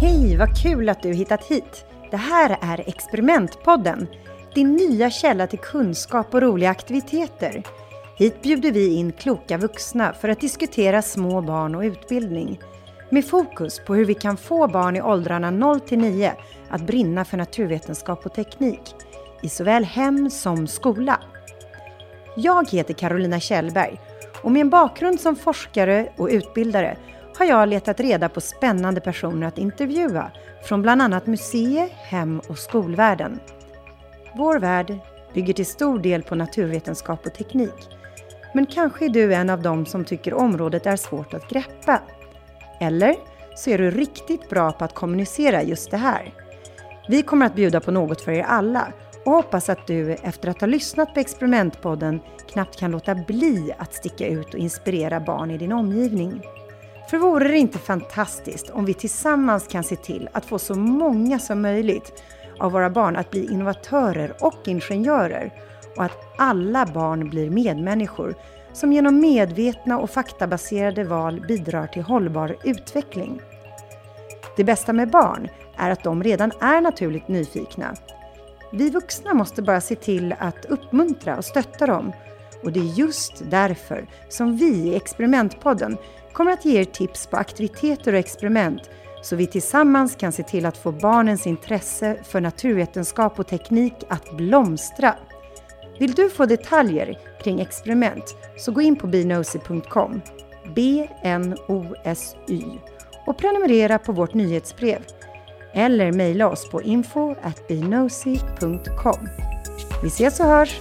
Hej, vad kul att du hittat hit. Det här är Experimentpodden, din nya källa till kunskap och roliga aktiviteter. Hit bjuder vi in kloka vuxna för att diskutera små barn och utbildning. Med fokus på hur vi kan få barn i åldrarna 0 till 9 att brinna för naturvetenskap och teknik i såväl hem som skola. Jag heter Carolina Kjellberg och med en bakgrund som forskare och utbildare har jag letat reda på spännande personer att intervjua från bland annat museer, hem och skolvärlden. Vår värld bygger till stor del på naturvetenskap och teknik. Men kanske är du en av dem som tycker området är svårt att greppa. Eller så är du riktigt bra på att kommunicera just det här. Vi kommer att bjuda på något för er alla och hoppas att du efter att ha lyssnat på Experimentpodden knappt kan låta bli att sticka ut och inspirera barn i din omgivning. För vore det inte fantastiskt om vi tillsammans kan se till att få så många som möjligt av våra barn att bli innovatörer och ingenjörer och att alla barn blir medmänniskor som genom medvetna och faktabaserade val bidrar till hållbar utveckling. Det bästa med barn är att de redan är naturligt nyfikna. Vi vuxna måste bara se till att uppmuntra och stötta dem. Och det är just därför som vi i Experimentpodden kommer att ge er tips på aktiviteter och experiment så vi tillsammans kan se till att få barnens intresse för naturvetenskap och teknik att blomstra. Vill du få detaljer kring experiment så gå in på bnosy.com, B-N-O-S-Y, och prenumerera på vårt nyhetsbrev. Eller mejla oss på info.bnosy.com. Vi ses och hörs!